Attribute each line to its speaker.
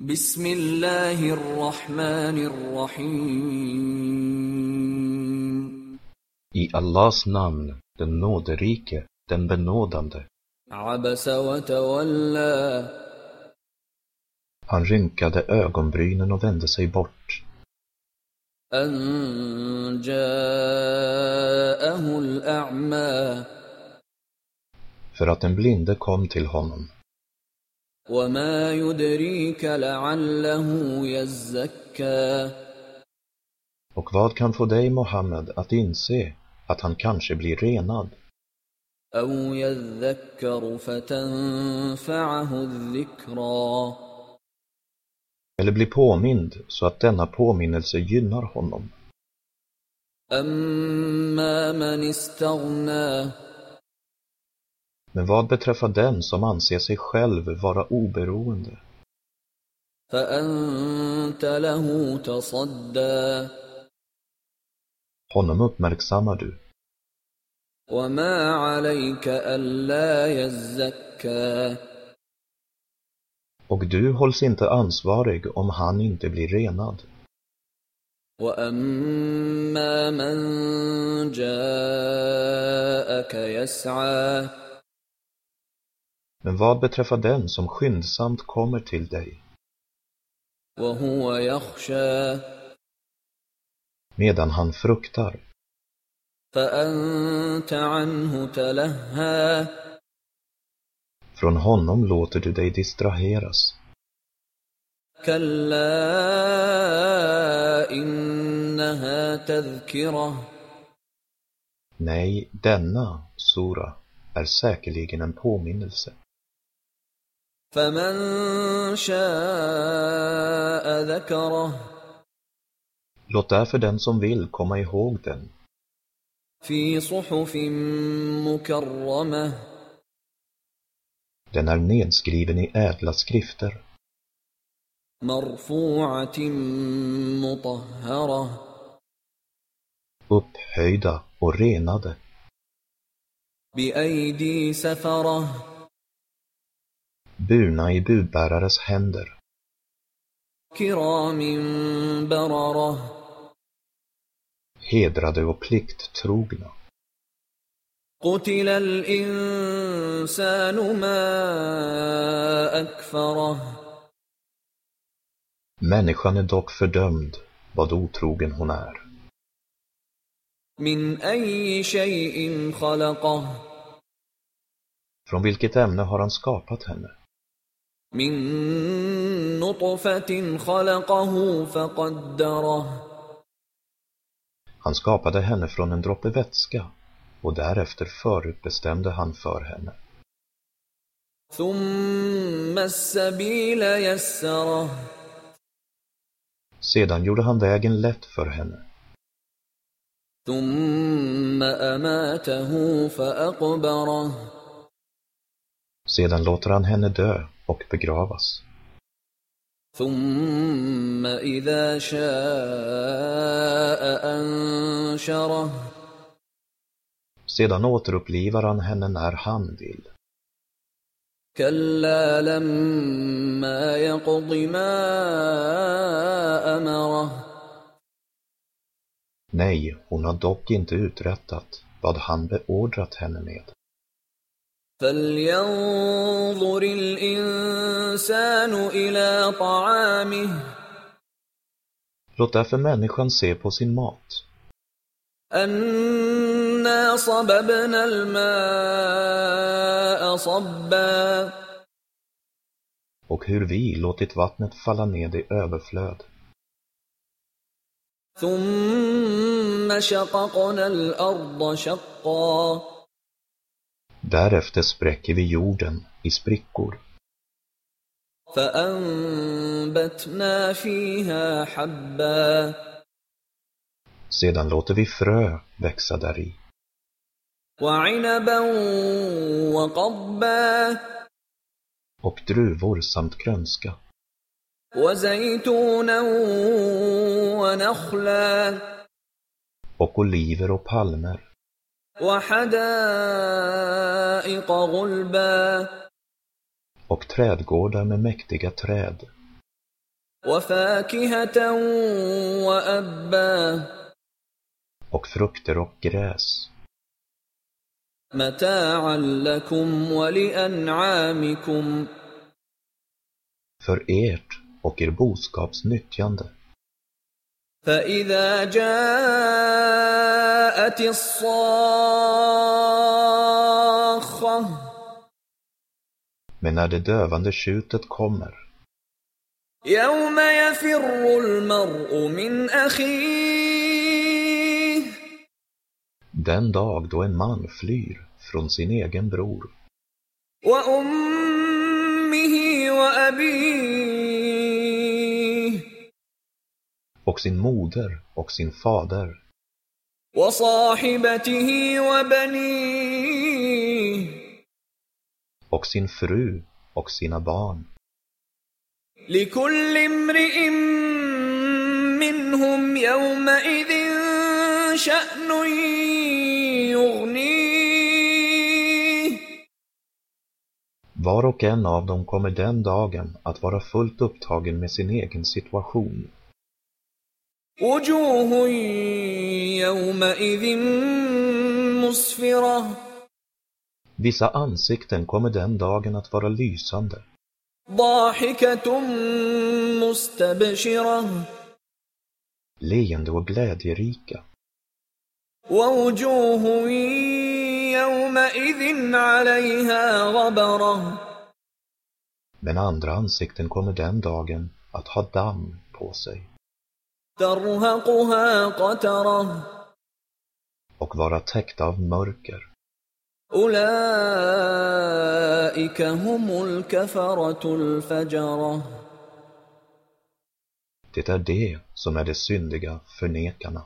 Speaker 1: بسم الله الرحمن الرحيم
Speaker 2: I Allahs namn, den nåderike, den benådande.
Speaker 1: عبس وتولى
Speaker 2: Han rynkade ögonbrynen och vände sig bort.
Speaker 1: أن جاءه الأعمى
Speaker 2: För att den blinde kom till honom.
Speaker 1: وما يدريك لعله يزكى
Speaker 2: Och vad kan få dig, Mohammed, att inse att han kanske blir renad?
Speaker 1: أو يذكر فتنفعه الذكرى
Speaker 2: Eller blir påmind så att denna påminnelse gynnar honom?
Speaker 1: أما من استغنى
Speaker 2: Men vad beträffar den som anser sig själv vara oberoende?
Speaker 1: فأنت له تصدى
Speaker 2: Honom uppmärksammar du.
Speaker 1: وما عليك ألا يزكى
Speaker 2: Och du hålls inte ansvarig om han inte blir renad.
Speaker 1: وأما من جاءك يسعى
Speaker 2: men vad beträffar den som skyndsamt kommer till dig? Medan han fruktar. Från honom låter du dig distraheras. Nej, denna sura är säkerligen en påminnelse.
Speaker 1: فمن شاء ذكره
Speaker 2: Låt därför den som vill komma ihåg den
Speaker 1: في صحف مكرمة
Speaker 2: Den är nedskriven i ädla skrifter,
Speaker 1: مرفوعة مطهرة
Speaker 2: upphöjda och renade,
Speaker 1: بأيدي سفرة
Speaker 2: burna i budbärares händer,
Speaker 1: كرام بررة
Speaker 2: hedrade och plikttrogna.
Speaker 1: قتل الإنسان ما أكفره
Speaker 2: Människan är dock fördömd, vad otrogen hon är.
Speaker 1: من أي شيء خلقه
Speaker 2: Från vilket ämne har han skapat henne?
Speaker 1: من نطفة خلقه فقدره
Speaker 2: Han skapade henne från en droppe vätska och därefter förutbestämde han för henne.
Speaker 1: ثم السبيل يسره
Speaker 2: Sedan gjorde han vägen lätt för henne.
Speaker 1: ثم أماته فأقبره
Speaker 2: Sedan låter han henne dö och begravas.
Speaker 1: ثم إذا شاء أنشره
Speaker 2: Sedan återupplivar han henne när han vill.
Speaker 1: كلا لما يقض ما أمره
Speaker 2: Nej, hon har dock inte uträttat vad han beordrat henne med.
Speaker 1: فلينظر الإنسان إلى طعامه
Speaker 2: Låt därför människan se på sin mat.
Speaker 1: أنا صببنا الماء صبا
Speaker 2: och hur vi låtit vattnet falla ned i överflöd.
Speaker 1: ثم شققنا الأرض شقا
Speaker 2: Därefter spräcker vi jorden i sprickor. Sedan låter vi frö växa
Speaker 1: där i.
Speaker 2: Och druvor samt grönska. Och oliver och palmer.
Speaker 1: وحدائق غلبا
Speaker 2: och trädgårdar med mäktiga träd
Speaker 1: وفاكهة وأبا
Speaker 2: och frukter och gräs,
Speaker 1: متاعا لكم ولأنعامكم
Speaker 2: för ert och er boskaps nyttjande.
Speaker 1: فإذا جاءت الصاخة
Speaker 2: Men när det dövande tjutet kommer,
Speaker 1: يوم يفر المرء من أخيه
Speaker 2: den dag då en man flyr från sin egen bror
Speaker 1: وأمه وأبيه
Speaker 2: och sin moder och sin fader
Speaker 1: وصاحبته وبنيه
Speaker 2: och sin fru och sina barn.
Speaker 1: لكل امرئ منهم يومئذ شأن يغنيه
Speaker 2: Var och en av dem kommer den dagen att vara fullt upptagen med sin egen situation.
Speaker 1: وجوه يومئذ مسفرة
Speaker 2: Vissa ansikten kommer den dagen att vara lysande,
Speaker 1: ضاحكة مستبشرة
Speaker 2: leende och glädjerika.
Speaker 1: ووجوه يومئذ عليها غبرة
Speaker 2: Men andra ansikten kommer den dagen att ha damm på sig
Speaker 1: ترهقها قترة
Speaker 2: och vara täckta av mörker. Det är det som är de syndiga förnekarna.